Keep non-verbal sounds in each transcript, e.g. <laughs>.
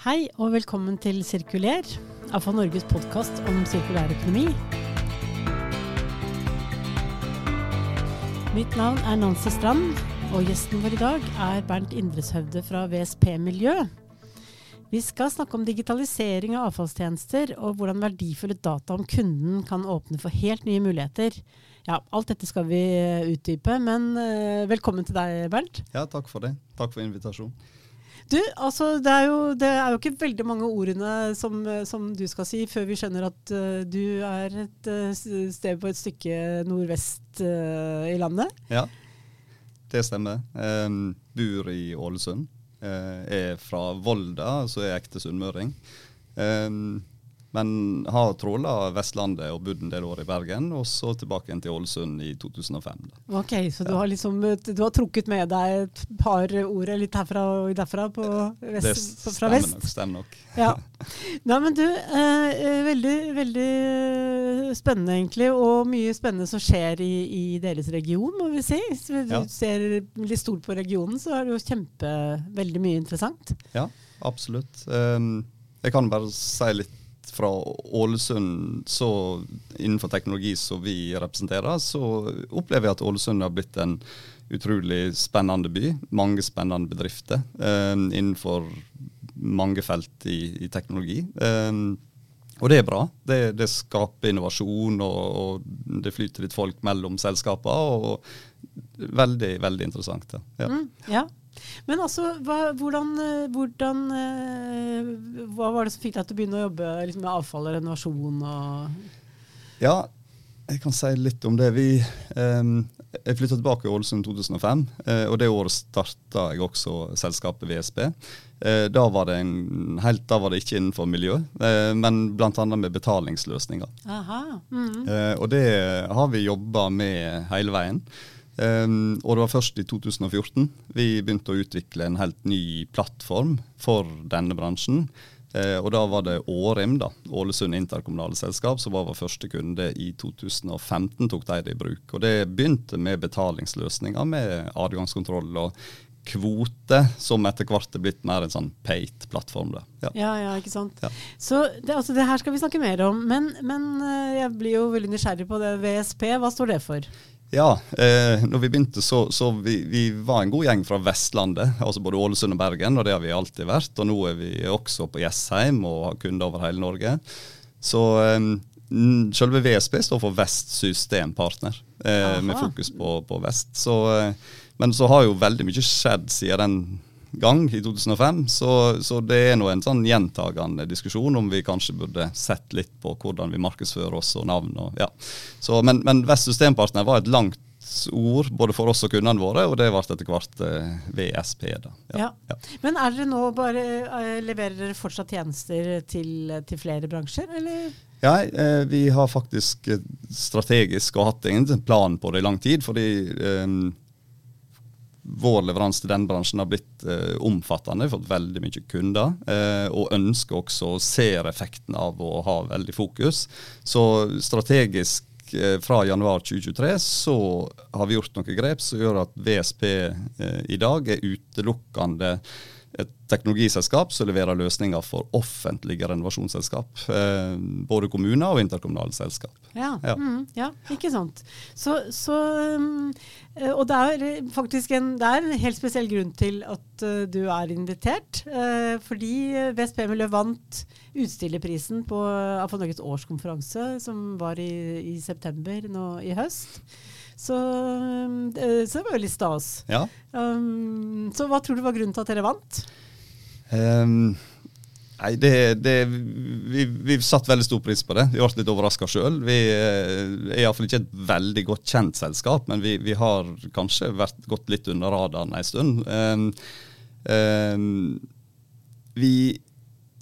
Hei og velkommen til Sirkuler, AFA Norges podkast om sirkulær økonomi. Mitt navn er Nancy Strand, og gjesten vår i dag er Bernt Indreshøvde fra VSP Miljø. Vi skal snakke om digitalisering av avfallstjenester, og hvordan verdifulle data om kunden kan åpne for helt nye muligheter. Ja, Alt dette skal vi utdype, men uh, velkommen til deg, Bernt. Ja, takk for det. Takk for invitasjonen. Du, altså, det er, jo, det er jo ikke veldig mange ordene som, som, du skal si før vi skjønner at uh, du er et uh, sted på et stykke nordvest uh, i landet. Ja, det stemmer. Um, bor i Ålesund. er fra Volda, altså er ekte sunnmøring. Um, men har tråla Vestlandet og bodd en del år i Bergen, og så tilbake igjen til Ålesund i 2005. Da. Ok, Så du har liksom du har trukket med deg et par ord litt herfra og derfra på vest, det stemmer fra vest? Nok, stemmer nok. Ja. <laughs> Nei, men du, eh, eh, veldig, veldig spennende egentlig, og mye spennende som skjer i, i deres region, må vi si. Hvis du ja. ser litt stort på regionen, så er det jo kjempe, veldig mye interessant. Ja, absolutt. Um, jeg kan bare si litt fra Ålesund, så innenfor teknologi som vi representerer, så opplever jeg at Ålesund har blitt en utrolig spennende by. Mange spennende bedrifter eh, innenfor mange felt i, i teknologi. Eh, og det er bra. Det, det skaper innovasjon, og, og, det flyter litt folk mellom selskaper. og Veldig, veldig interessant. Ja. Mm, ja. Men altså, hva, hvordan, eh, hvordan, eh, hva var det som fikk deg til å begynne å jobbe liksom, med avfall og renovasjon? Og ja, jeg kan si litt om det. Vi, eh, jeg flytta tilbake i Ålesund 2005, eh, og det året starta jeg også selskapet VSB. Eh, da, var det en, helt, da var det ikke innenfor miljø, eh, men bl.a. med betalingsløsninger. Mm. og det har vi jobba med hele veien. Um, og det var først i 2014 vi begynte å utvikle en helt ny plattform for denne bransjen. Uh, og da var det Årim, da, Ålesund interkommunale selskap, som var vår første kunde i 2015. tok de det i bruk. Og det begynte med betalingsløsninger med adgangskontroll og kvote, som etter hvert er blitt mer en sånn pate-plattform. Ja. ja. ja, ikke sant. Ja. Så det, altså, det, her skal vi snakke mer om. Men, men uh, jeg blir jo veldig nysgjerrig på det. VSP, hva står det for? Ja, eh, når vi begynte så, så vi, vi var en god gjeng fra Vestlandet. altså Både Ålesund og Bergen, og det har vi alltid vært. Og nå er vi også på Jessheim og har kunder over hele Norge. Så eh, selve VSB står for Vest Systempartner, eh, med fokus på, på Vest. Så, eh, men så har jo veldig mye skjedd siden den gang i 2005. Så, så det er nå en sånn gjentagende diskusjon om vi kanskje burde sett litt på hvordan vi markedsfører oss og navn. Og, ja. så, men, men Vest Systempartner var et langt ord både for oss og kundene våre, og det ble etter hvert eh, VSP. da. Ja. Ja. Men er dere nå bare, eh, leverer dere fortsatt tjenester til, til flere bransjer, eller? Ja, eh, vi har faktisk strategisk og hatt en plan på det i lang tid. fordi eh, vår leveranse til den bransjen har blitt eh, omfattende. Vi har fått veldig mye kunder, eh, og ønsker også og ser effekten av å ha veldig fokus. Så strategisk eh, fra januar 2023 så har vi gjort noen grep som gjør at VSP eh, i dag er utelukkende et teknologiselskap som leverer løsninger for offentlige renovasjonsselskap. Eh, både kommuner og interkommunale selskap. Ja, ja. Mm, ja ikke sant. Så, så, um, og det er faktisk en, det er en helt spesiell grunn til at du er invitert. Fordi VSP Miljø vant utstillerprisen på AFA Norges årskonferanse, som var i, i september nå i høst. Så, eh, så, det var jo litt stas. Ja. Um, så hva tror du var grunnen til at dere vant? Um, nei, det, det vi, vi, satt veldig stor pris på det. Vi ble litt overraska sjøl. Vi eh, er iallfall ikke et veldig godt kjent selskap, men vi, vi har kanskje vært, gått litt under radaren en stund. Um, um, vi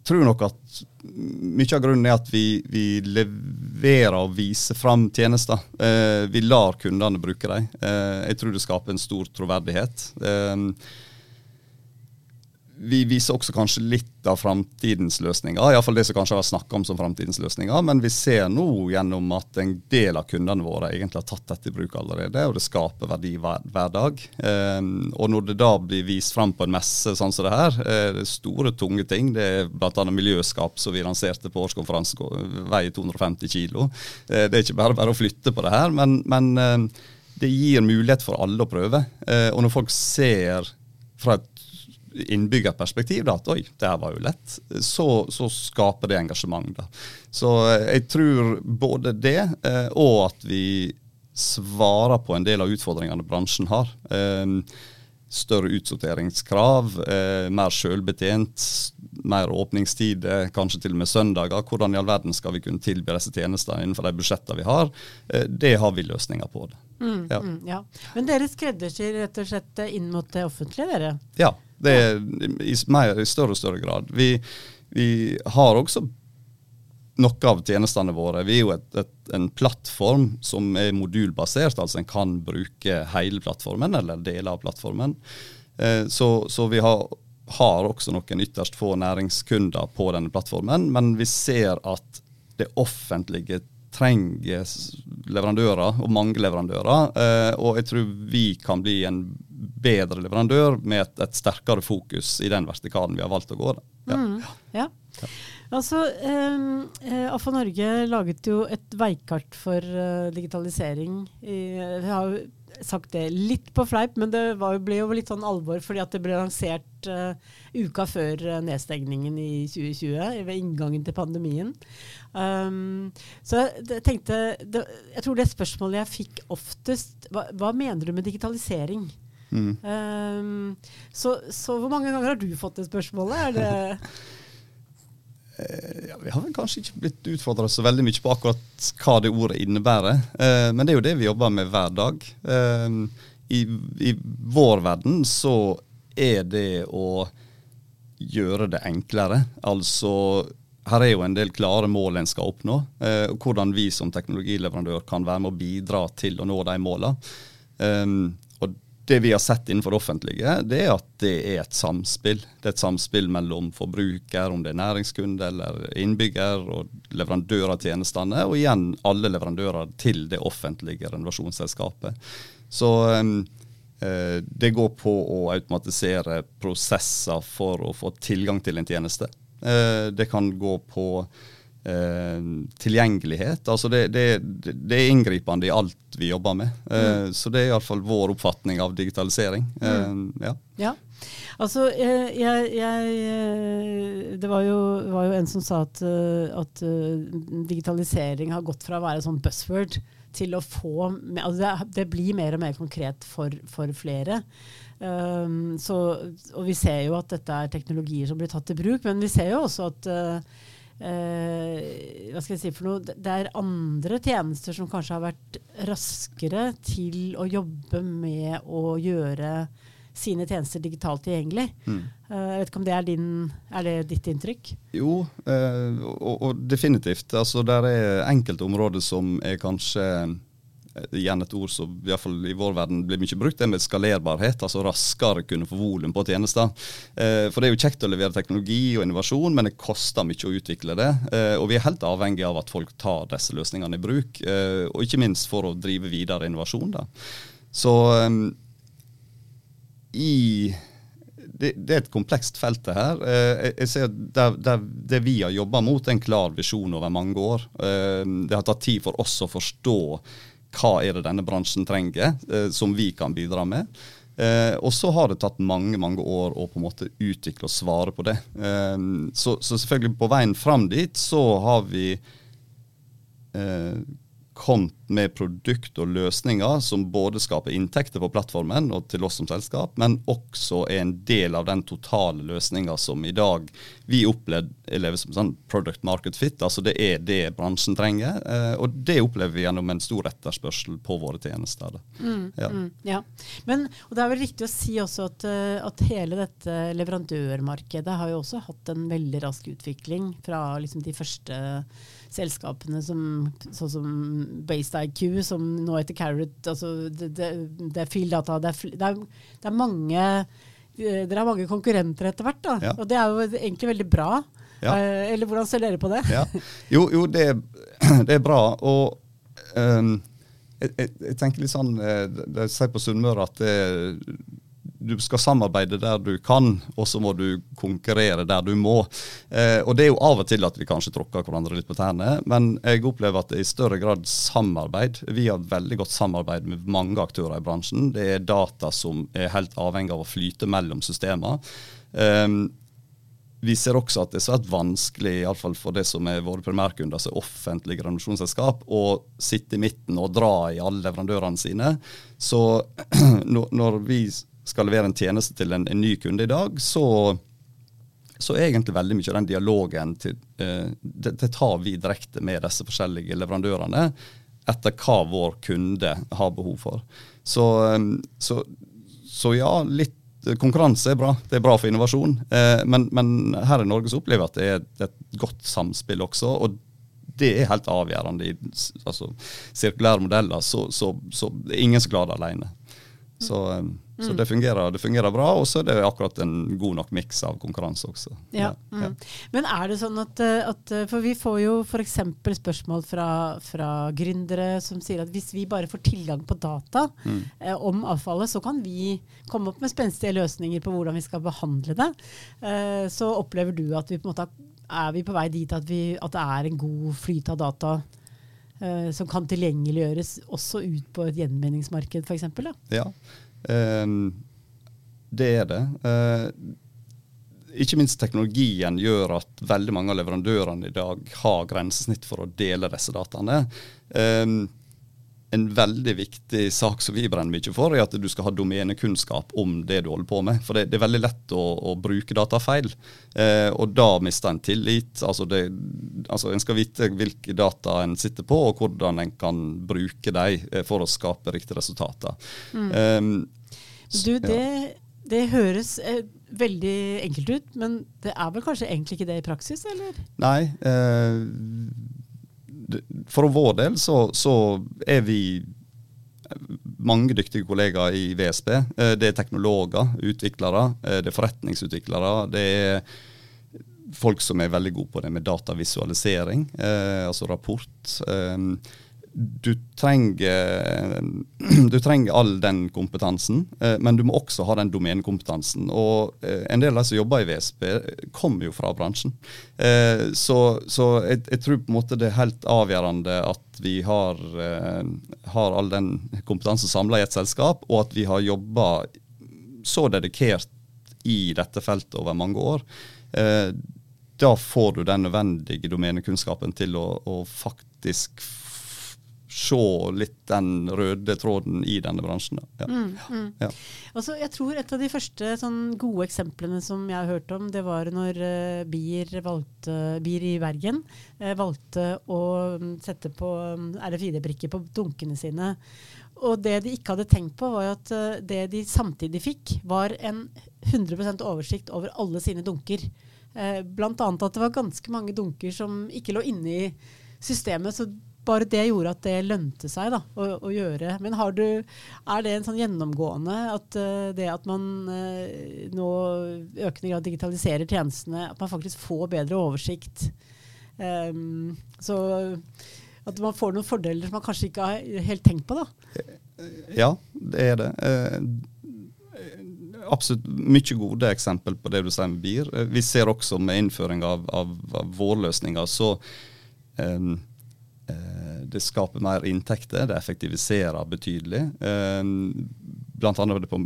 tror nok at mye av grunnen er at vi, vi leverer og vise fram tjenester. Eh, vi lar kundene bruke dem. Eh, jeg tror det skaper en stor troverdighet. Eh, vi viser også kanskje litt av framtidens løsninger. Iallfall det som kanskje har vært snakka om som framtidens løsninger. Men vi ser nå gjennom at en del av kundene våre egentlig har tatt dette i bruk allerede, og det skaper verdi hver, hver dag. Eh, og når det da blir vist fram på en messe sånn som det her, eh, det er store, tunge ting. Det er bl.a. miljøskap som vi lanserte på årskonferansen, veier 250 kg. Eh, det er ikke bare bare å flytte på det her, men, men eh, det gir mulighet for alle å prøve. Eh, og når folk ser fra et innbyggerperspektiv da, at oi, det her var jo lett, så, så skaper det engasjement. da. Så eh, jeg tror både det, eh, og at vi svarer på en del av utfordringene bransjen har. Eh, større utsorteringskrav, eh, mer sjølbetjent, mer åpningstider, kanskje til og med søndager. Hvordan i all verden skal vi kunne tilby disse tjenestene innenfor de budsjettene vi har? Det har vi løsninger på. det. Mm, ja. Mm, ja. Men dere skreddersyr rett og slett inn mot det offentlige, dere? Ja, det er i, mer, i større og større grad. Vi, vi har også noe av tjenestene våre. Vi er jo et, et, en plattform som er modulbasert, altså en kan bruke hele plattformen eller deler av plattformen. Eh, så, så, vi har, har, også noen ytterst få næringskunder på denne plattformen, men vi ser at det offentlige trenger leverandører, og mange leverandører. Eh, og jeg tror vi kan bli en bedre leverandør med et, et sterkere fokus i den vertikalen vi har valgt å gå. Ja. Mm, ja. Altså, ehm, eh, AFA Norge laget jo et veikart for digitalisering. I, har jo sagt det litt på fleip, men det var, ble jo litt sånn alvor fordi at det ble lansert uh, uka før uh, nedstengningen i 2020, ved inngangen til pandemien. Um, så jeg tenkte det, Jeg tror det spørsmålet jeg fikk oftest, hva, hva mener du med digitalisering? Mm. Um, så, så, hvor mange ganger har du fått det spørsmålet? Er det Eh, <laughs> ja, Vi har vel kanskje ikke blitt utfordra så veldig mye på akkurat hva det ordet innebærer. Eh, men det er jo det vi jobber med hver dag. Eh, i, I vår verden så er det å gjøre det enklere. Altså her er jo en del klare mål en skal oppnå. Eh, og hvordan vi som teknologileverandør kan være med å bidra til å nå de målene. Um, det vi har sett innenfor det offentlige, det er at det er et samspill. Det er et samspill mellom forbruker, om det er næringskunde eller innbygger, og leverandør av tjenestene, og igjen alle leverandører til det offentlige renovasjonsselskapet. Så um, det går på å automatisere prosesser for å få tilgang til en tjeneste. Uh, det kan gå på Eh, tilgjengelighet. Altså det, det, det, er inngripende i alt vi jobber med. Eh, mm. Så det er iallfall vår oppfatning av digitalisering. Mm. Eh, ja. ja. Altså, jeg, jeg, Det var jo, var jo, en som sa at, at, digitalisering har gått fra å være sånn buzzword til å få altså det, det, blir mer og mer konkret for, for flere. Um, så, og vi ser jo at dette er teknologier som blir tatt i bruk, men vi ser jo også at uh, eh, hva skal jeg si for noe, det er andre tjenester som kanskje har vært raskere til å jobbe med å gjøre sine tjenester digitalt tilgjengelig. Mm. Uh, jeg vet ikke om det er, din, er det ditt inntrykk? Jo, uh, og, og, definitivt. Altså, det er enkelte områder som er kanskje igjen et ord som i, fall i vår verden blir mye brukt, det med skalerbarhet. Altså raskere kunne få volum på tjenester. Eh, for det er jo kjekt å levere teknologi og innovasjon, men det koster mye å utvikle det. Eh, og vi er helt avhengig av at folk tar disse løsningene i bruk, eh, og ikke minst for å drive videre innovasjon. Da. Så eh, i det, det, er et komplekst felt, det her. Eh, jeg ser der, der, Det vi har jobba mot, er en klar visjon over mange år. Eh, det har tatt tid for oss å forstå hva er det denne bransjen trenger, eh, som vi kan bidra med. Eh, og så har det tatt mange mange år å på en måte utvikle og svare på det. Eh, så, så, selvfølgelig på veien fram dit så har vi kommet med produkt og løsninger som både skaper inntekter på plattformen og til oss som selskap, men også er en del av den totale løsninga som i dag vi opplever som sånn product market fit. Altså det er det bransjen trenger, eh, og det opplever vi gjennom en stor etterspørsel på våre tjenester. Mm, ja. Mm, ja. Men, det er vel riktig å si også at, eh, at, hele dette leverandørmarkedet har jo også hatt en veldig rask utvikling fra liksom de første selskapene som, sånn som Based IQ, som nå heter Carrot. Altså det, det, det, er Fieldata. Det er, det, er, det er mange dere har mange konkurrenter etter hvert, da. Ja. Og det er jo egentlig veldig bra. Ja. Eh, eller hvordan ser dere på det? Ja. Jo, jo det, <clears throat> det, er bra. Og um, jeg, jeg, jeg, tenker litt sånn eh, De sier på Sunnmøre at det, du skal samarbeide der du kan, og så må du konkurrere der du må. Eh, og Det er jo av og til at vi kanskje tråkker hverandre litt på tærne, men jeg opplever at det er i større grad samarbeid. Vi har veldig godt samarbeid med mange aktører i bransjen. Det er data som er helt avhengig av å flyte mellom systemer. Eh, vi ser også at det er svært vanskelig, iallfall for det som er våre primærkunder, altså offentlige renovasjonsselskap, å sitte i midten og dra i alle leverandørene sine. Så <clears throat> når vi skal levere en tjeneste til en, en ny kunde i dag, så, så er egentlig veldig mye av den dialogen til, eh, det, det, tar vi direkte med disse forskjellige leverandørene etter hva vår kunde har behov for. Så, eh, så, så ja, litt konkurranse er bra. Det er bra for innovasjon. Eh, men, men, her i Norge så opplever jeg at det er et godt samspill også. og det er helt avgjørende i altså, sirkulære modeller. Så, så, så ingen som klarer det alene. Så, eh, så mm. det, fungerer, det, fungerer, bra. Og så er det akkurat en god nok miks av konkurranse også. Ja, ja. Mm. Men er det sånn at, eh, at eh, For vi får jo f.eks. spørsmål fra, fra gründere som sier at hvis vi bare får tilgang på data mm. eh, om avfallet, så kan vi komme opp med spenstige løsninger på hvordan vi skal behandle det. Eh, så opplever du at vi på en måte er vi på vei dit at, vi, at det er en god flyt av data Uh, som kan tilgjengeliggjøres også ut på et gjenvinningsmarked f.eks.? Ja, eh, det er det. Eh, ikke minst teknologien gjør at veldig mange av leverandørene i dag har grensesnitt for å dele disse dataene. Um, en veldig viktig sak som vi brenner mye for, er at du skal ha domenekunnskap om det du holder på med. For det, det er veldig lett å, å bruke data feil, eh, og da mister en tillit. Altså, det, altså En skal vite hvilke data en sitter på, og hvordan en kan bruke dem eh, for å skape riktige resultater. Mm. Um, du, det, det høres eh, veldig enkelt ut, men det er vel kanskje egentlig ikke det i praksis, eller? Nei. Eh, for vår del så, så, er vi mange dyktige kollegaer i VSB. Eh, det er teknologer, utviklere, eh, det er forretningsutviklere. Det er folk som er veldig gode på det med datavisualisering, eh, altså rapport. Du trenger, <clears throat> du trenger, all den kompetansen, eh, men du må også ha den domenekompetansen. Og eh, en del av de som jobber i VSB, kommer jo fra bransjen. Eh, så, så jeg, jeg, tror på en måte det er helt avgjørende at vi har, har all den kompetansen samla i et selskap, og at vi har jobba så dedikert i dette feltet over mange år. Da får du den nødvendige domenekunnskapen til å, å faktisk se litt den røde tråden i denne bransjen. Ja. Mm, mm. Ja. Altså, jeg tror et av de første sånn, gode eksemplene som jeg har hørt om, det var når uh, Bier, valgte, Bier i Bergen uh, valgte å um, sette på um, RFID-brikker på dunkene sine. Og det de ikke hadde tenkt på, var at uh, det de samtidig fikk, var en 100% oversikt over alle sine dunker. Blant annet at det var ganske mange dunker som ikke lå inne i systemet. så bare det gjorde at det lønte seg da, å, å gjøre. Men du, er det en sånn gjennomgående at uh, det at man uh, nå økende grad digitaliserer tjenestene, at man faktisk får bedre oversikt? Um, så at man får noen fordeler som man kanskje ikke har helt tenkt på, da? Ja, det er det. Uh, absolutt mye gode eksempel på det du sier med BIR. Vi ser også med innføring av, av, av vårløsninger, så um, det skaper mer inntekter, det effektiviserer betydelig. Eh, blant annet på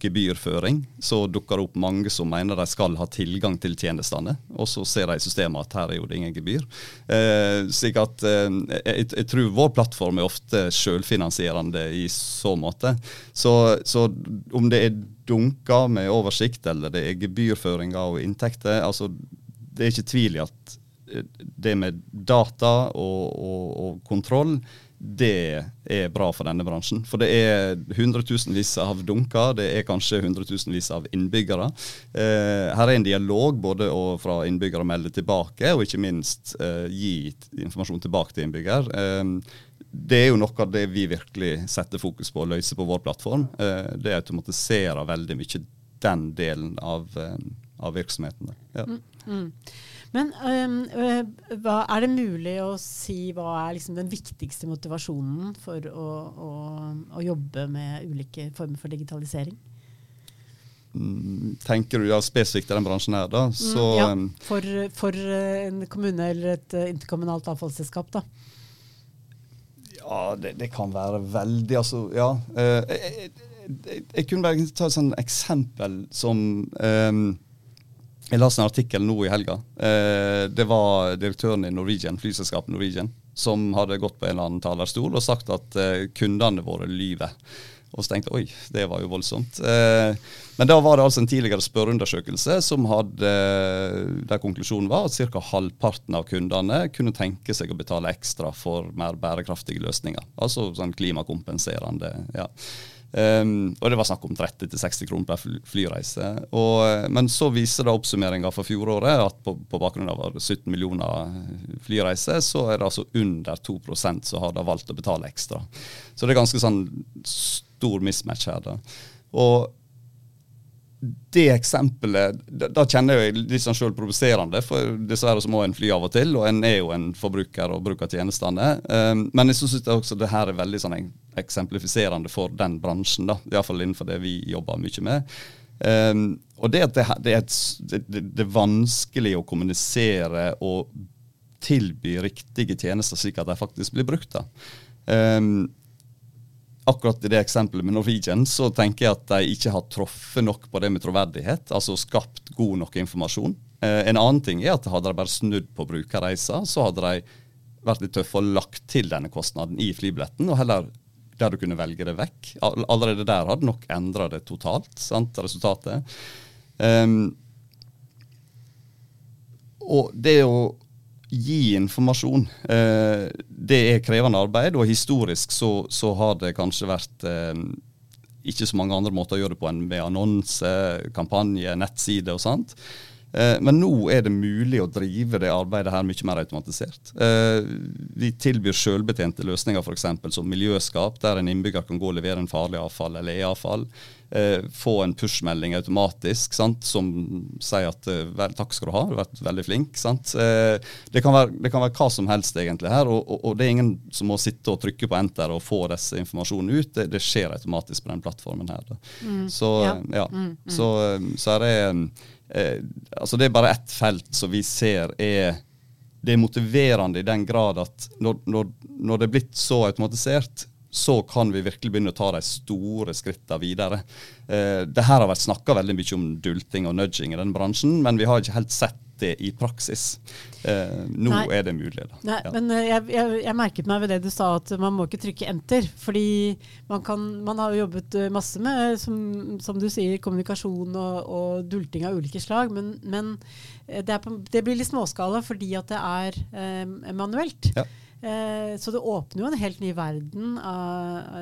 gebyrføring så dukker det opp mange som mener de skal ha tilgang til tjenestene, og så ser de i systemet at her er jo det ingen gebyr. Eh, slik at jeg, jeg, tror vår plattform er ofte selvfinansierende i så måte. Så, så om det er dunker med oversikt, eller det er gebyrføringer og inntekter, altså det er ikke tvil i at det med data og, og, og, kontroll, det er bra for denne bransjen. For det er hundretusenvis av dunker, det er kanskje hundretusenvis av innbyggere. Eh, her er en dialog både fra innbyggere å melde tilbake, og ikke minst eh, gi informasjon tilbake til innbygger. Eh, det er jo noe av det vi virkelig setter fokus på å løse på vår plattform. Eh, det automatiserer veldig mye den delen av, av virksomheten. Ja. Mm, mm. Men um, hva, er det mulig å si hva er liksom den viktigste motivasjonen for å, å, å jobbe med ulike former for digitalisering? Mm, tenker du ja, spesifikt i den bransjen her, da? Mm, så, ja, for, for, en kommune eller et interkommunalt avfallsselskap, da? Ja, det, det, kan være veldig Altså, ja. Jeg, jeg, jeg, jeg kunne bare ta et sånt eksempel som um, jeg leste en artikkel nå i helga. Eh, det var direktøren i Norwegian, flyselskapet Norwegian som hadde gått på en eller annen talerstol og sagt at eh, kundene våre lyver. Og så tenkte jeg oi, det var jo voldsomt. Eh, men da var det altså en tidligere spørreundersøkelse som hadde, der konklusjonen var at ca. halvparten av kundene kunne tenke seg å betale ekstra for mer bærekraftige løsninger. Altså sånn klimakompenserende. ja. Um, og det var snakk om 30-60 kroner per flyreise. Og, eh, men så viser da oppsummeringa for fjoråret at på, på, bakgrunn av 17 millioner flyreiser, så er det altså under 2% som har da valgt å betale ekstra. Så det er ganske sånn stor mismatch her. da. Og det eksempelet da, da, kjenner jeg litt sånn sjøl provoserende, for dessverre så må en fly av og til, og en er jo en forbruker og bruker tjenestene. Um, men jeg syns også det her er veldig sånn eksemplifiserende for den bransjen, da, iallfall innenfor det vi jobber mye med. Um, og det at det, det, er et, det, det, er vanskelig å kommunisere og tilby riktige tjenester slik at de faktisk blir brukt. da. Um, akkurat i det eksempelet med Norwegian så tenker jeg at de ikke har truffet nok på det med troverdighet. Altså skapt god nok informasjon. Eh, en annen ting er at hadde de bare snudd på brukerreisa, så hadde de vært litt tøffe og lagt til denne kostnaden i flybilletten, og heller der du kunne velge det vekk. Allerede der hadde nok endra det totalt, sant, resultatet. Um, og det å gi informasjon. Eh, det er krevende arbeid, og historisk så, så har det kanskje vært eh, ikke så mange andre måter å gjøre det på enn med annonse, kampanje, nettside og sånt. Eh, men nå er det mulig å drive det arbeidet her mye mer automatisert. Eh, vi tilbyr selvbetjente løsninger f.eks. som miljøskap, der en innbygger kan gå og levere en farlig avfall eller e-avfall. Eh, få en push-melding automatisk sant, som sier at vel, 'takk skal du ha, du har vært veldig flink'. Sant? Det kan, være, det, kan være, hva som helst egentlig her, og, og, og, det er ingen som må sitte og trykke på enter og få disse informasjonene ut. Det, det skjer automatisk på den plattformen her. Mm, så, ja. Ja, mm, mm. Så, så er det eh, altså Det er bare ett felt som vi ser er det er motiverende i den grad at når, når, når, det er blitt så automatisert, så kan vi virkelig begynne å ta de store skrittene videre. Eh, det her har vært snakka veldig mye om dulting og nudging i denne bransjen, men vi har ikke helt sett det i praksis. Eh, nå Nei. er det mulig. Da. Nei, ja. Men eh, jeg, jeg, jeg, merket meg ved det du sa, at man må ikke trykke enter. Fordi man, kan, man har jo jobbet eh, masse med, som, som du sier, kommunikasjon og, og, dulting av ulike slag. Men, men eh, det, på, det, blir litt småskala fordi at det er eh, manuelt. Ja. Eh, så det åpner jo en helt ny verden av,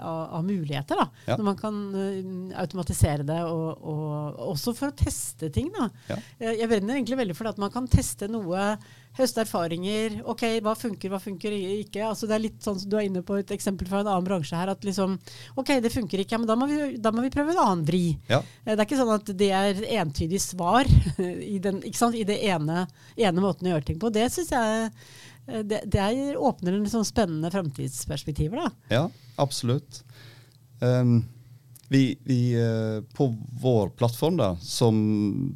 av, av muligheter. da, ja. Når man kan uh, automatisere det, og, og, også for å teste ting. da. Ja. Eh, jeg brenner egentlig veldig for det at man kan teste noe, høste erfaringer. ok, Hva funker, hva funker ikke? altså Det er litt sånn som du er inne på et eksempel fra en annen bransje her. at liksom, ok, det funker ikke, men da må vi, da må vi prøve en annen vri. Ja. Eh, det er ikke sånn at det er entydig svar <laughs> i, den, i det ene, ene måten å gjøre ting på. Det synes jeg det, det åpner en sånn spennende framtidsperspektiver, da. Ja, absolutt. Um, vi, vi, uh, på vår plattform, da, som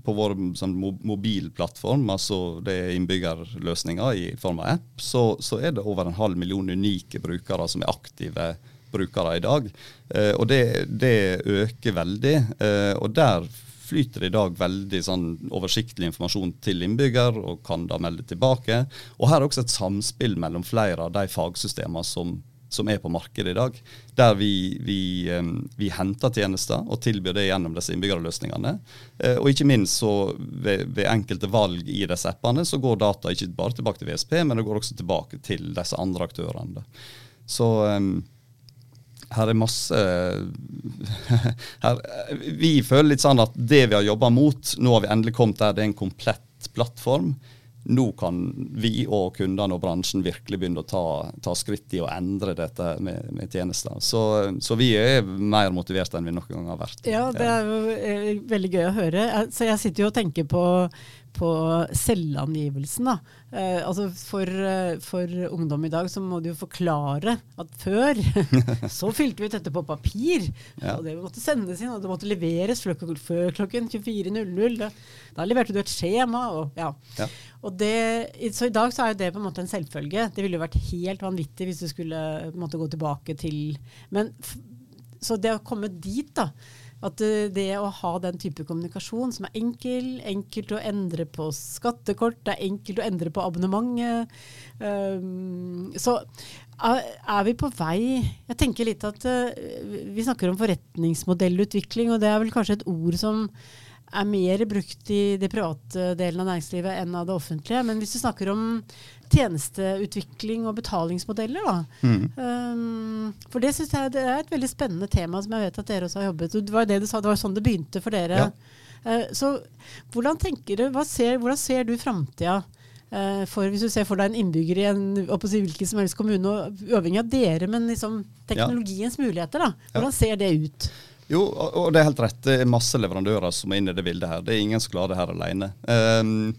på vår som mobilplattform, altså det er innbyggerløsninger i form av app, så, så, er det over en halv million unike brukere som er aktive brukere i dag. Uh, og det, det, øker veldig. Uh, og der flyter i dag veldig sånn oversiktlig informasjon til innbygger, og kan da melde tilbake. Og her er også et samspill mellom flere av de fagsystemene som, som er på markedet i dag. Der vi, vi, vi, henter tjenester og tilbyr det gjennom disse innbyggerløsningene. Eh, og ikke minst så ved, ved, enkelte valg i disse appene så går data ikke bare tilbake til VSP, men det går også tilbake til disse andre aktørene. Så her er masse <laughs> her, Vi føler litt sånn at det vi har jobba mot, nå har vi endelig kommet der det er en komplett plattform. nå kan vi og kundene og bransjen virkelig begynne å ta, ta skritt i å endre dette med, med tjenester. Så, så, vi er mer motiverte enn vi noen gang har vært. Ja, det er jo eh, veldig gøy å høre. Så jeg sitter jo og tenker på på selvangivelsen. Eh, altså for, eh, for, ungdom i dag så må du jo forklare at før <laughs> så fylte vi ut dette på papir. Ja. og Det måtte sendes inn, og det måtte leveres før klokken 24.00. Da, da, leverte du et skjema. Og, ja. ja. og det, så i dag så er jo det på en måte en selvfølge. Det ville jo vært helt vanvittig hvis du skulle måtte gå tilbake til Men så det å komme dit, da at det å ha den type kommunikasjon som er enkel, enkelt å endre på skattekort, det er enkelt å endre på abonnementet. Um, så er vi på vei Jeg tenker litt at uh, vi snakker om forretningsmodellutvikling, og det er vel kanskje et ord som er mer brukt i det private delen av næringslivet enn av det offentlige. Men hvis du snakker om tjenesteutvikling og betalingsmodeller, da. Mm. Um, for det syns jeg det er et veldig spennende tema som jeg vet at dere også har jobbet Det var det du sa, det var sånn det begynte for dere. Ja. Uh, så hvordan tenker du, ser, hvordan ser du framtida? Uh, for Hvis du ser for deg en innbygger i en si, hvilken som helst kommune, uavhengig av dere, men liksom teknologiens ja. muligheter, da. hvordan ja. ser det ut? Jo, og det er helt rett. Det er masse leverandører som er inne i det bildet her. Det er ingen som klarer det her alene. Um,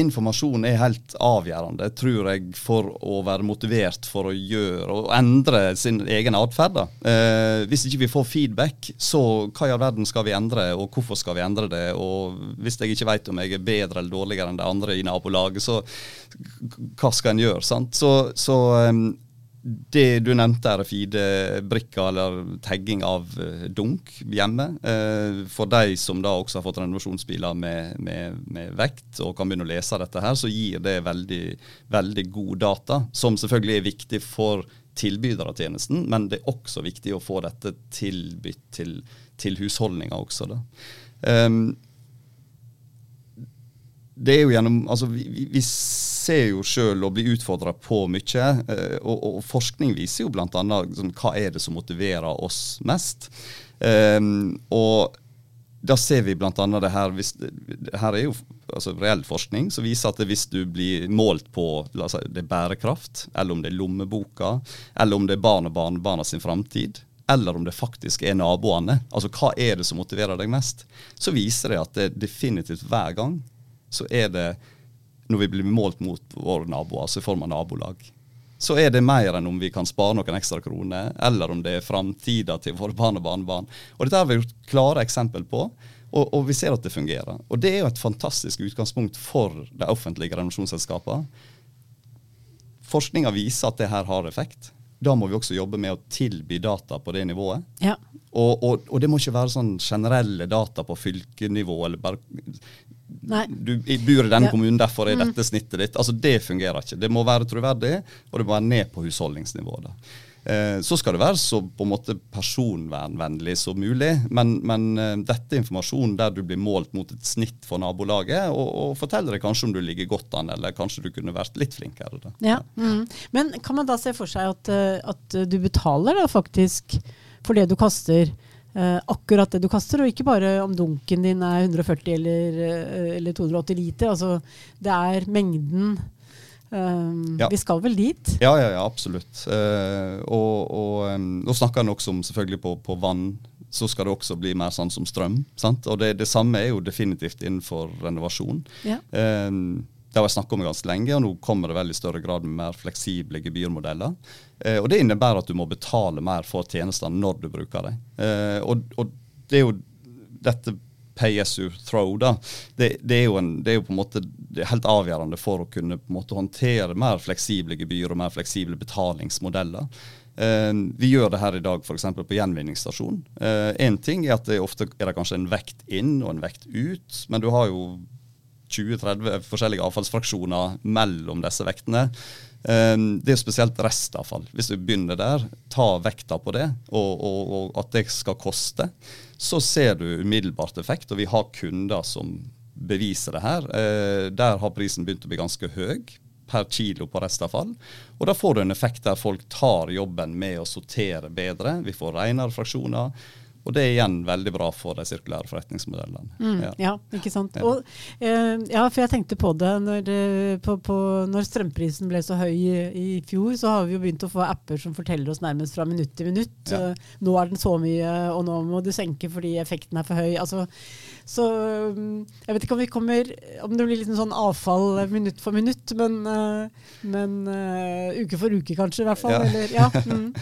informasjon er helt avgjørende, tror jeg, for å være motivert for å gjøre og endre sin egen atferd. Uh, hvis ikke vi får feedback, så hva i all verden skal vi endre, og hvorfor skal vi endre det? Og hvis jeg ikke vet om jeg er bedre eller dårligere enn de andre i nabolaget, så hva skal en gjøre? sant? Så, så um, det du nevnte, RFID-brikker eller tagging av uh, dunk hjemme. Uh, for de som da også har fått renovasjonsbiler med, med, med, vekt og kan begynne å lese dette her, så gir det veldig, veldig god data, som selvfølgelig er viktig for tilbydere av tjenesten, men det er også viktig å få dette tilbudt til, til husholdninger også. Da. Um, det er jo gjennom altså vi, vi ser jo sjøl og blir utfordra på mye. Eh, og, og, forskning viser jo bl.a. Sånn, hva er det som motiverer oss mest. Um, og da ser vi bl.a. det her hvis, det her er jo altså, reell forskning som viser at hvis du blir målt på si, det er bærekraft, eller om det er lommeboka, eller om det er barn og barnebarna sin framtid, eller om det faktisk er naboene, altså hva er det som motiverer deg mest, så viser det at det definitivt hver gang så er det når vi blir målt mot våre naboer, altså i form av nabolag. Så er det mer enn om vi kan spare noen ekstra kroner, eller om det er framtida til våre barn og barnebarn. Og Dette har vi gjort klare eksempel på, og, og, vi ser at det fungerer. Og Det er jo et fantastisk utgangspunkt for de offentlige renovasjonsselskapene. Forskninga viser at det her har effekt. Da må vi også jobbe med å tilby data på det nivået. Ja. Og, og, og, det må ikke være sånn generelle data på fylkenivå. eller bare Nei. Du bor i denne ja. kommunen, derfor er mm. dette snittet ditt. Altså Det fungerer ikke. Det må være troverdig, og det må være ned på husholdningsnivået. Eh, så skal det være så på en måte personvernvennlig som mulig, men, men eh, dette er informasjon der du blir målt mot et snitt for nabolaget, og, og forteller deg kanskje om du ligger godt an, eller kanskje du kunne vært litt flinkere. Da. Ja. Mm. Men kan man da se for seg at, eh, at du betaler da faktisk for det du kaster? Uh, akkurat det du kaster, og ikke bare om dunken din er 140 eller, uh, eller 280 liter. Altså, det er mengden. Um, ja. Vi skal vel dit? Ja, ja, ja absolutt. Uh, og, og um, nå snakker han også om selvfølgelig på, på, vann. Så skal det også bli mer sånn som strøm. Sant? Og det, det, samme er jo definitivt innenfor renovasjon. Ja. Um, det har jeg snakket om ganske lenge, og nå kommer det vel i større grad med mer fleksible gebyrmodeller. Eh, og Det innebærer at du må betale mer for tjenestene når du bruker dem. Eh, og, og, det er jo dette pay as you throw, da. Det, det, er, en, det er jo på en måte helt avgjørende for å kunne på en måte håndtere mer fleksible gebyr og mer fleksible betalingsmodeller. Eh, vi gjør det her i dag f.eks. på gjenvinningsstasjon. Én ting er at det ofte er det kanskje en vekt inn og en vekt ut, men du har jo 20-30 forskjellige avfallsfraksjoner mellom disse vektene. Ehm, det er spesielt restavfall. Hvis du begynner der, ta vekta på det, og, og, og, at det skal koste, så ser du umiddelbart effekt. Og vi har kunder som beviser det her. Eh, der har prisen begynt å bli ganske høy per kilo på restavfall. Og da får du en effekt der folk tar jobben med å sortere bedre. Vi får renere fraksjoner. Og det er igjen veldig bra for de sirkulære forretningsmodellene. Mm, ja. ja. ikke sant. Ja. Og, eh, ja, for jeg tenkte på det når, eh, på, på, når strømprisen ble så høy i, i, fjor, så har vi jo begynt å få apper som forteller oss nærmest fra minutt til minutt. Ja. Uh, nå er den så mye, og nå må du senke fordi effekten er for høy. Altså, så mm, jeg vet ikke om vi kommer Om det blir litt sånn avfall minutt for minutt, men, uh, men uh, uke for uke kanskje, i hvert fall. Eller, ja. <laughs> Mm.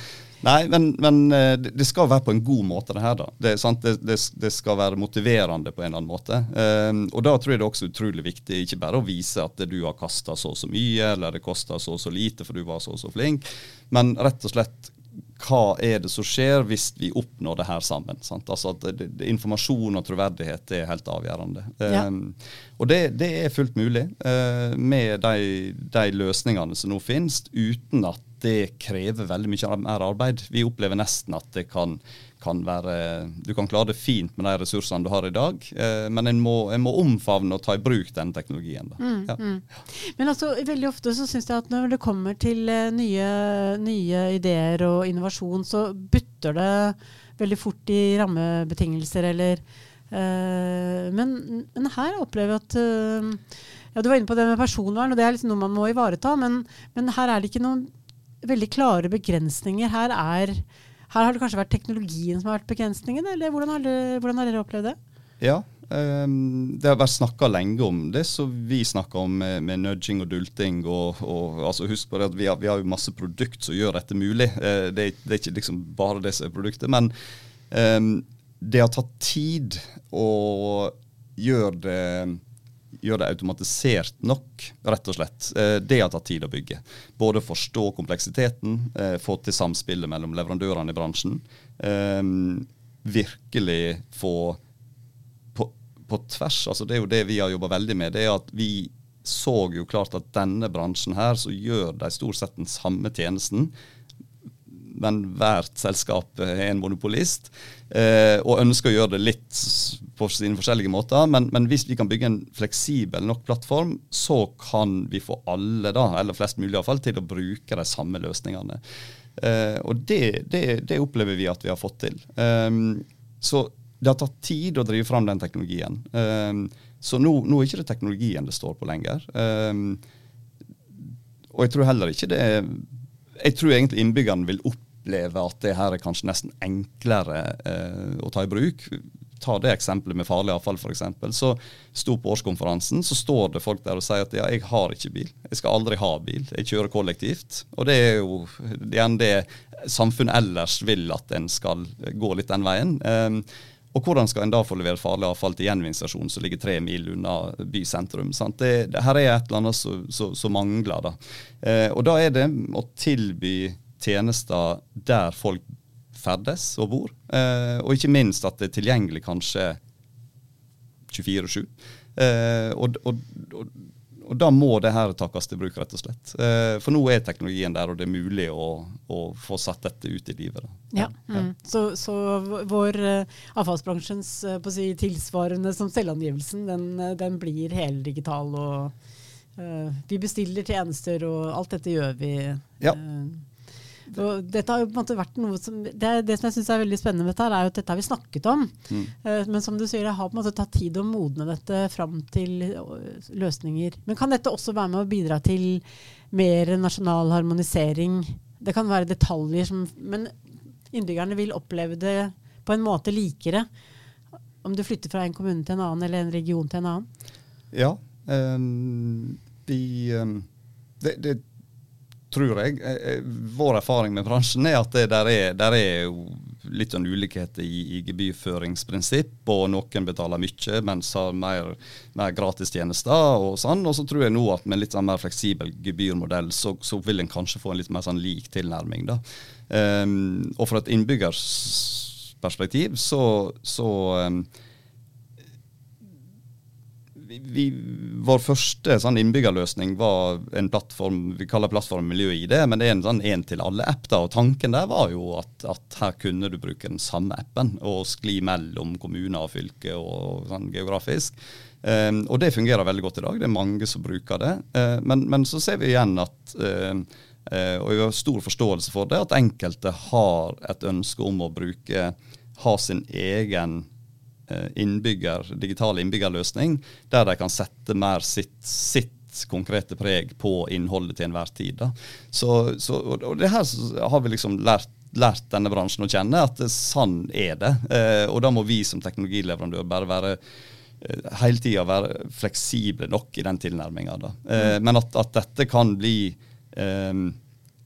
Nei, men, men, eh, det skal være på en god måte, det her. da. Det, det, det, det skal være motiverende på en eller annen måte. Um, og da tror jeg det er også utrolig viktig ikke bare å vise at du har kasta så og så mye, eller det kosta så og så lite for du var så og så flink, men rett og slett hva er det som skjer hvis vi oppnår det her sammen? Sant? Altså at det, det, Informasjon og troverdighet er helt avgjørende. Ja. Um, og det, det, er fullt mulig uh, med de, de, løsningene som nå finnes, uten at det krever veldig mye mer arbeid. Vi opplever nesten at det kan, kan være Du kan klare det fint med de ressursene du har i dag, eh, men en må, en må, omfavne og ta i bruk den teknologien. Mm, ja. mm. Men altså, veldig ofte så syns jeg at når det kommer til uh, nye, nye ideer og innovasjon, så butter det veldig fort i rammebetingelser eller eh, men, men, her opplever jeg at uh, ja, Du var inne på det med personvern, og det er liksom noe man må ivareta. Men, men her er det ikke noen veldig klare begrensninger. Her, er, her har det kanskje vært teknologien som har vært begrensningen, eller hvordan har dere, hvordan har dere opplevd det? Ja, um, det har vært snakka lenge om det så vi snakker om med, med, nudging og dulting. Og, og altså Husk på det at vi har, vi har masse produkt som gjør dette mulig. Uh, det, det, er ikke liksom bare det som er produktet. Men um, det har tatt tid å gjøre det gjøre det automatisert nok, rett og slett. Eh, det har tatt tid å bygge. Både forstå kompleksiteten, eh, få til samspillet mellom leverandørene i bransjen. Eh, virkelig få på, på tvers, altså det er jo det vi har jobba veldig med, det er at vi så jo klart at denne bransjen her så gjør de stort sett den samme tjenesten men hvert selskap er en monopolist. Eh, og ønsker å gjøre det litt på sine forskjellige måter. Men, men, hvis vi kan bygge en fleksibel nok plattform, så kan vi få alle, da, eller flest mulig iallfall, til å bruke de samme løsningene. Eh, og det, det, det, opplever vi at vi har fått til. Eh, så det har tatt tid å drive fram den teknologien. Eh, så nå, nå, er ikke det teknologien det står på lenger. Eh, og jeg tror heller ikke det jeg tror egentlig innbyggerne vil oppleve at det her er kanskje nesten enklere eh, å ta i bruk. Ta det eksempelet med farlig avfall, f.eks. Så sto på årskonferansen, så står det folk der og sier at ja, jeg har ikke bil. Jeg skal aldri ha bil. Jeg kjører kollektivt. Og det er jo igjen det samfunnet ellers vil at en skal gå litt den veien. Um, og hvordan skal en da få levert farlig avfall til gjenvinningsstasjonen som ligger tre mil unna bysentrum? Det, det, her er et eller annet som mangler. da. Eh, og da er det å tilby tjenester der folk ferdes og bor. Eh, og ikke minst at det er tilgjengelig kanskje 24-7. Eh, og, og, og, og, da må det her takkes til bruk, rett og slett. Eh, for nå er teknologien der, og det er mulig å, å få satt dette ut i livet. Ja, ja. Mm. Så, så, vår uh, avfallsbransjens uh, si, tilsvarende som selvangivelsen, den, uh, den blir heldigital. og vi bestiller tjenester, og alt dette gjør vi. Ja. Og dette har jo på en måte vært noe som, det, det som jeg syns er veldig spennende med dette, er jo at dette har vi snakket om. Mm. Uh, men som du sier, det har på en måte tatt tid å modne dette fram til uh, løsninger. Men kan dette også være med å bidra til mer nasjonal harmonisering? Det kan være detaljer som Men innbyggerne vil oppleve det på en måte likere om du flytter fra en kommune til en annen, eller en region til en annen? Ja. Um, de, um, det, det tror jeg. Eh, eh, vår erfaring med bransjen er at det der er, der er litt sånn ulikheter i, i, gebyrføringsprinsipp, og noen betaler mye, mens har mer, mer gratistjenester og sånn. Og så tror jeg nå at med litt sånn mer fleksibel gebyrmodell, så, så, vil en kanskje få en litt mer sånn lik tilnærming. da. Um, og fra et innbyggersperspektiv så, så um, vi, vår første sånn innbyggerløsning var en plattform vi kaller plattform Miljø-ID, men det er en sånn én til alle-app. da, og Tanken der var jo at, at, her kunne du bruke den samme appen og skli mellom kommuner og fylke og sånn geografisk. Um, og det fungerer veldig godt i dag. Det er mange som bruker det. Uh, men, men, så ser vi igjen at uh, uh, og jeg har stor forståelse for det, at enkelte har et ønske om å bruke ha sin egen innbygger, digital innbyggerløsning, der de kan sette mer sitt, sitt konkrete preg på innholdet til enhver tid. Så, så, og det her har vi liksom lært lært denne bransjen å kjenne, at sånn er det. Eh, og da må vi som teknologileverandør bare være eh, hele tida være fleksible nok i den tilnærminga. Eh, mm. men at, at, dette kan bli eh,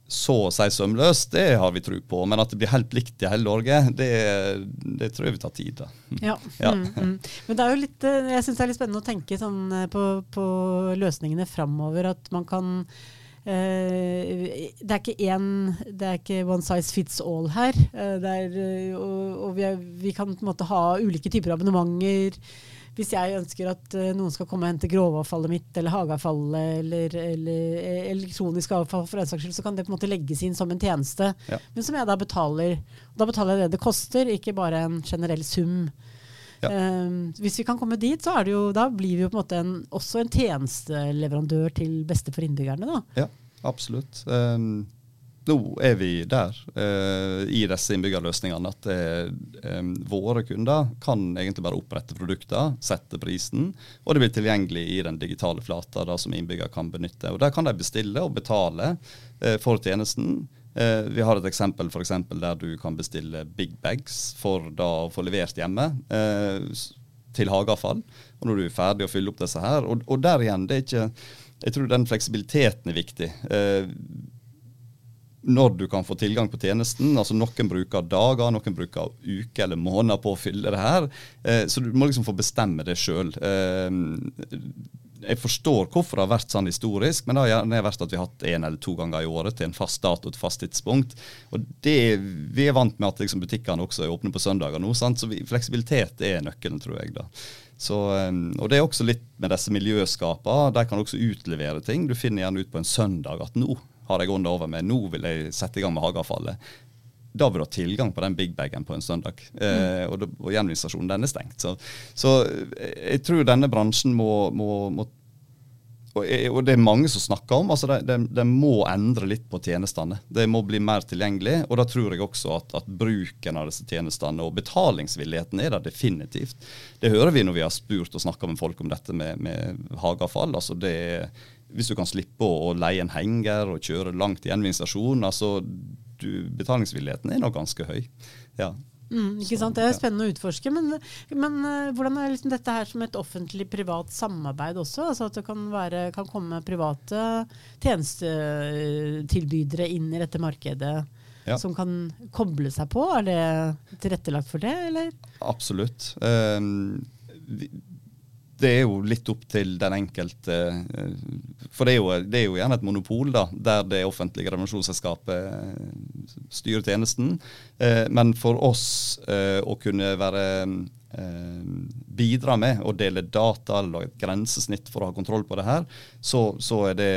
så å si sømløst, det har vi tro på. Men at det blir helt likt i hele Norge, det, det tror jeg vi tar tid. Da. Ja. ja. Mm, mm. Men det er jo litt, eh, jeg syns det er litt spennende å tenke sånn eh, på, på løsningene framover. At man kan Uh, det er ikke én Det er ikke one size fits all her. Uh, er, og, og vi, er, vi, kan på en måte ha ulike typer abonnementer. Hvis jeg ønsker at noen skal komme og hente grovavfallet mitt, eller hageavfallet, eller, eller, elektronisk avfall, for den saks skyld, så kan det på en måte legges inn som en tjeneste. Ja. Men som jeg da betaler. Da betaler jeg det det koster, ikke bare en generell sum. Ja. hvis vi kan komme dit, så er det jo, da blir vi jo på en måte en, også en tjenesteleverandør til beste for innbyggerne. da. Ja, absolutt. Um, nå er vi der eh, i disse innbyggerløsningene at eh, våre kunder kan egentlig bare opprette produkter, sette prisen, og det blir tilgjengelig i den digitale flata da, som innbygger kan benytte. Og Der kan de bestille og betale eh, for tjenesten. Uh, vi har et eksempel for eksempel, der du kan bestille big bags for da å få levert hjemme til hageavfall. Og når du er ferdig å fylle opp disse her. Og, og der igjen, det er ikke jeg tror den fleksibiliteten er viktig. Eh, når du kan få tilgang på tjenesten. altså Noen bruker dager, noen bruker uker eller måneder på å fylle det her. Eh, så du må liksom få bestemme det sjøl. Eh, jeg forstår hvorfor det har vært sånn historisk, men det har gjerne vært at vi har hatt én eller to ganger i året til en fast dato et fast tidspunkt. Og det, Vi er vant med at liksom, butikkene også er åpne på søndager nå, sant? så fleksibilitet er nøkkelen, tror jeg. da. Så, um, og det er også litt med disse miljøskapene. De kan også utlevere ting. Du finner gjerne ut på en søndag at nå har jeg ånda over med, nå vil jeg sette i gang med hageavfallet. Da vil du ha tilgang på den big bagen på en søndag. Eh, mm. og, og gjenvinningsstasjonen den er stengt. Så, så, eh, jeg tror denne bransjen må, må, må og det er mange som snakker om, altså de, de, må endre litt på tjenestene. Det må bli mer tilgjengelig. Og da tror jeg også at, at bruken av disse tjenestene og betalingsvilligheten er der definitivt. Det hører vi når vi har spurt og snakka med folk om dette med, med hageavfall. Altså det, hvis du kan slippe å, leie en henger og kjøre langt i gjenvinningsstasjon, altså du, betalingsvilligheten er nok ganske høy. Ja. Mm, ikke sant? Det er spennende å utforske. Men, men uh, hvordan er liksom dette her som et offentlig-privat samarbeid også? Altså At det kan, være, kan komme private tjenestetilbydere inn i dette markedet? Ja. Som kan koble seg på? Er det tilrettelagt for det, eller? Absolutt. Um, vi, det er jo litt opp til den enkelte eh, For det er jo, det er jo gjerne et monopol, da, der det offentlige renovasjonsselskapet eh, styrer tjenesten. Eh, men for oss å kunne være bidra med å dele data eller et grensesnitt for å ha kontroll på det her, så, så er det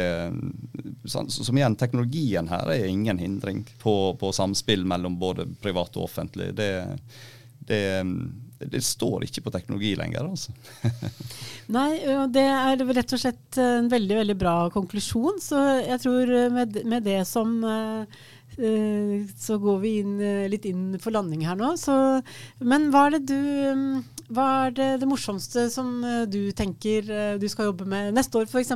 Som igjen, teknologien her er ingen hindring på, på samspill mellom både privat og offentlig. Det, det det står ikke på teknologi lenger. altså. <laughs> Nei, det er rett og slett en veldig veldig bra konklusjon. Så jeg tror med, med det som så går vi inn, litt inn for landing her nå. Så, men hva er det du Hva er det, det morsomste som du tenker du skal jobbe med neste år f.eks.?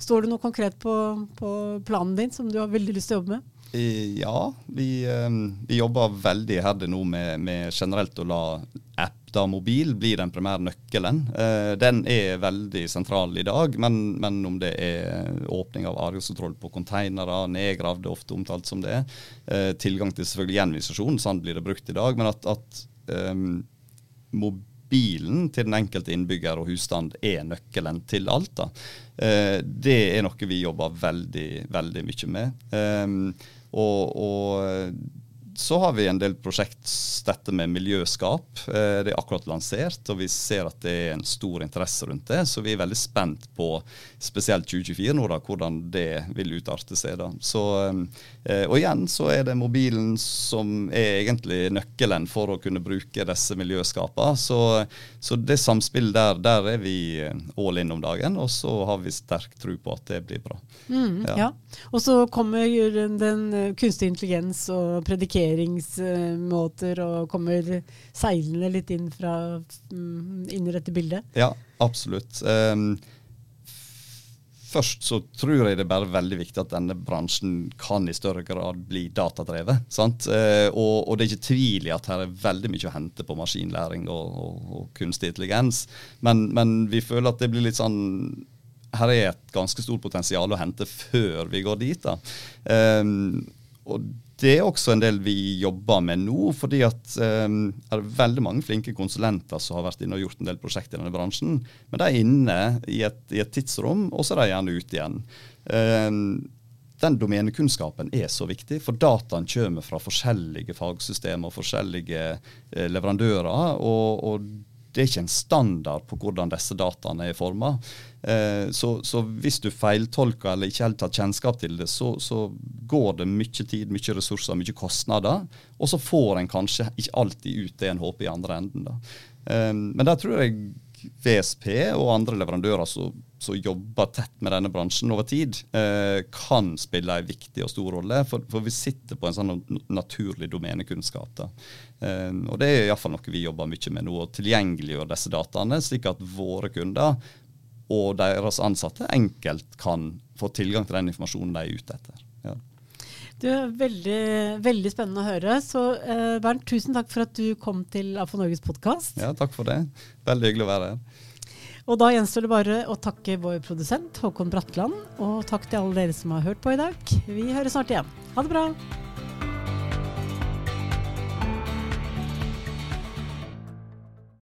Står det noe konkret på, på planen din som du har veldig lyst til å jobbe med? Ja, vi, ehm, vi, jobber veldig iherdig nå med, med, generelt å la app, da mobil, bli den primære nøkkelen. Eh, den er veldig sentral i dag, men, men om det er åpning av adgangskontroll på konteinere, nedgravd, ofte omtalt som det, eh, tilgang til selvfølgelig gjenvisasjon, sånn blir det brukt i dag, men at, at um, mobilen til den enkelte innbygger og husstand er nøkkelen til alt. da. Eh, det er noe vi jobber veldig, veldig mye med. Eh, og, og så har vi en del prosjekt, dette med miljøskap. Eh, det er akkurat lansert, og vi ser at det er en stor interesse rundt det. Så vi er veldig spent på spesielt 2024 nå, da, hvordan det vil utarte seg. da. Så, eh, og igjen så er det mobilen som er egentlig nøkkelen for å kunne bruke disse miljøskapene. Så, så det samspillet der, der er vi all in om dagen, og så har vi sterk tro på at det blir bra. Mm, ja. ja. Og så kommer den kunstig intelligens og predikerer kommuniseringsmåter og kommer seilende litt inn, fra, mm, inn i dette bildet? Ja, absolutt. Um, Først så tror jeg det er bare veldig viktig at denne bransjen kan i større grad bli datadrevet. sant? Eh, og, og, det er ikke tvil i at her er veldig mye å hente på maskinlæring og, og, og kunstig intelligens. Men, men, vi føler at det blir litt sånn Her er et ganske stort potensial å hente før vi går dit. da. Um, og det er også en del vi jobber med nå, fordi at um, er det veldig mange flinke konsulenter som har vært inne og gjort en del prosjekter i denne bransjen. Men de er inne i et, i et tidsrom, og så er de gjerne ute igjen. Um, den domenekunnskapen er så viktig, for dataen kommer fra forskjellige fagsystemer og forskjellige eh, leverandører. og, og det er ikke en standard på hvordan disse dataene er forma. Eh, så, så, hvis du feiltolker eller ikke helt har kjennskap til det, så, så, går det mye tid, mye ressurser, mye kostnader. Og så får en kanskje ikke alltid ut det en håper i andre enden. Eh, men der tror jeg VSP og andre leverandører som, jobber tett med denne bransjen over tid, eh, kan spille en viktig og stor rolle. For, for, vi sitter på en sånn naturlig domenekunnskap. Eh, og Det er iallfall noe vi jobber mye med nå, å tilgjengeliggjøre disse dataene, slik at våre kunder og deres ansatte enkelt kan få tilgang til den informasjonen de er ute etter. Ja. Du, veldig, veldig spennende å høre. Så eh, Bernt, tusen takk for at du kom til AFO Norges podkast. Ja, takk for det. Veldig hyggelig å være her. Og da gjenstår det bare å takke vår produsent Håkon Bratland, og takk til alle dere som har hørt på i dag. Vi høres snart igjen. Ha det bra.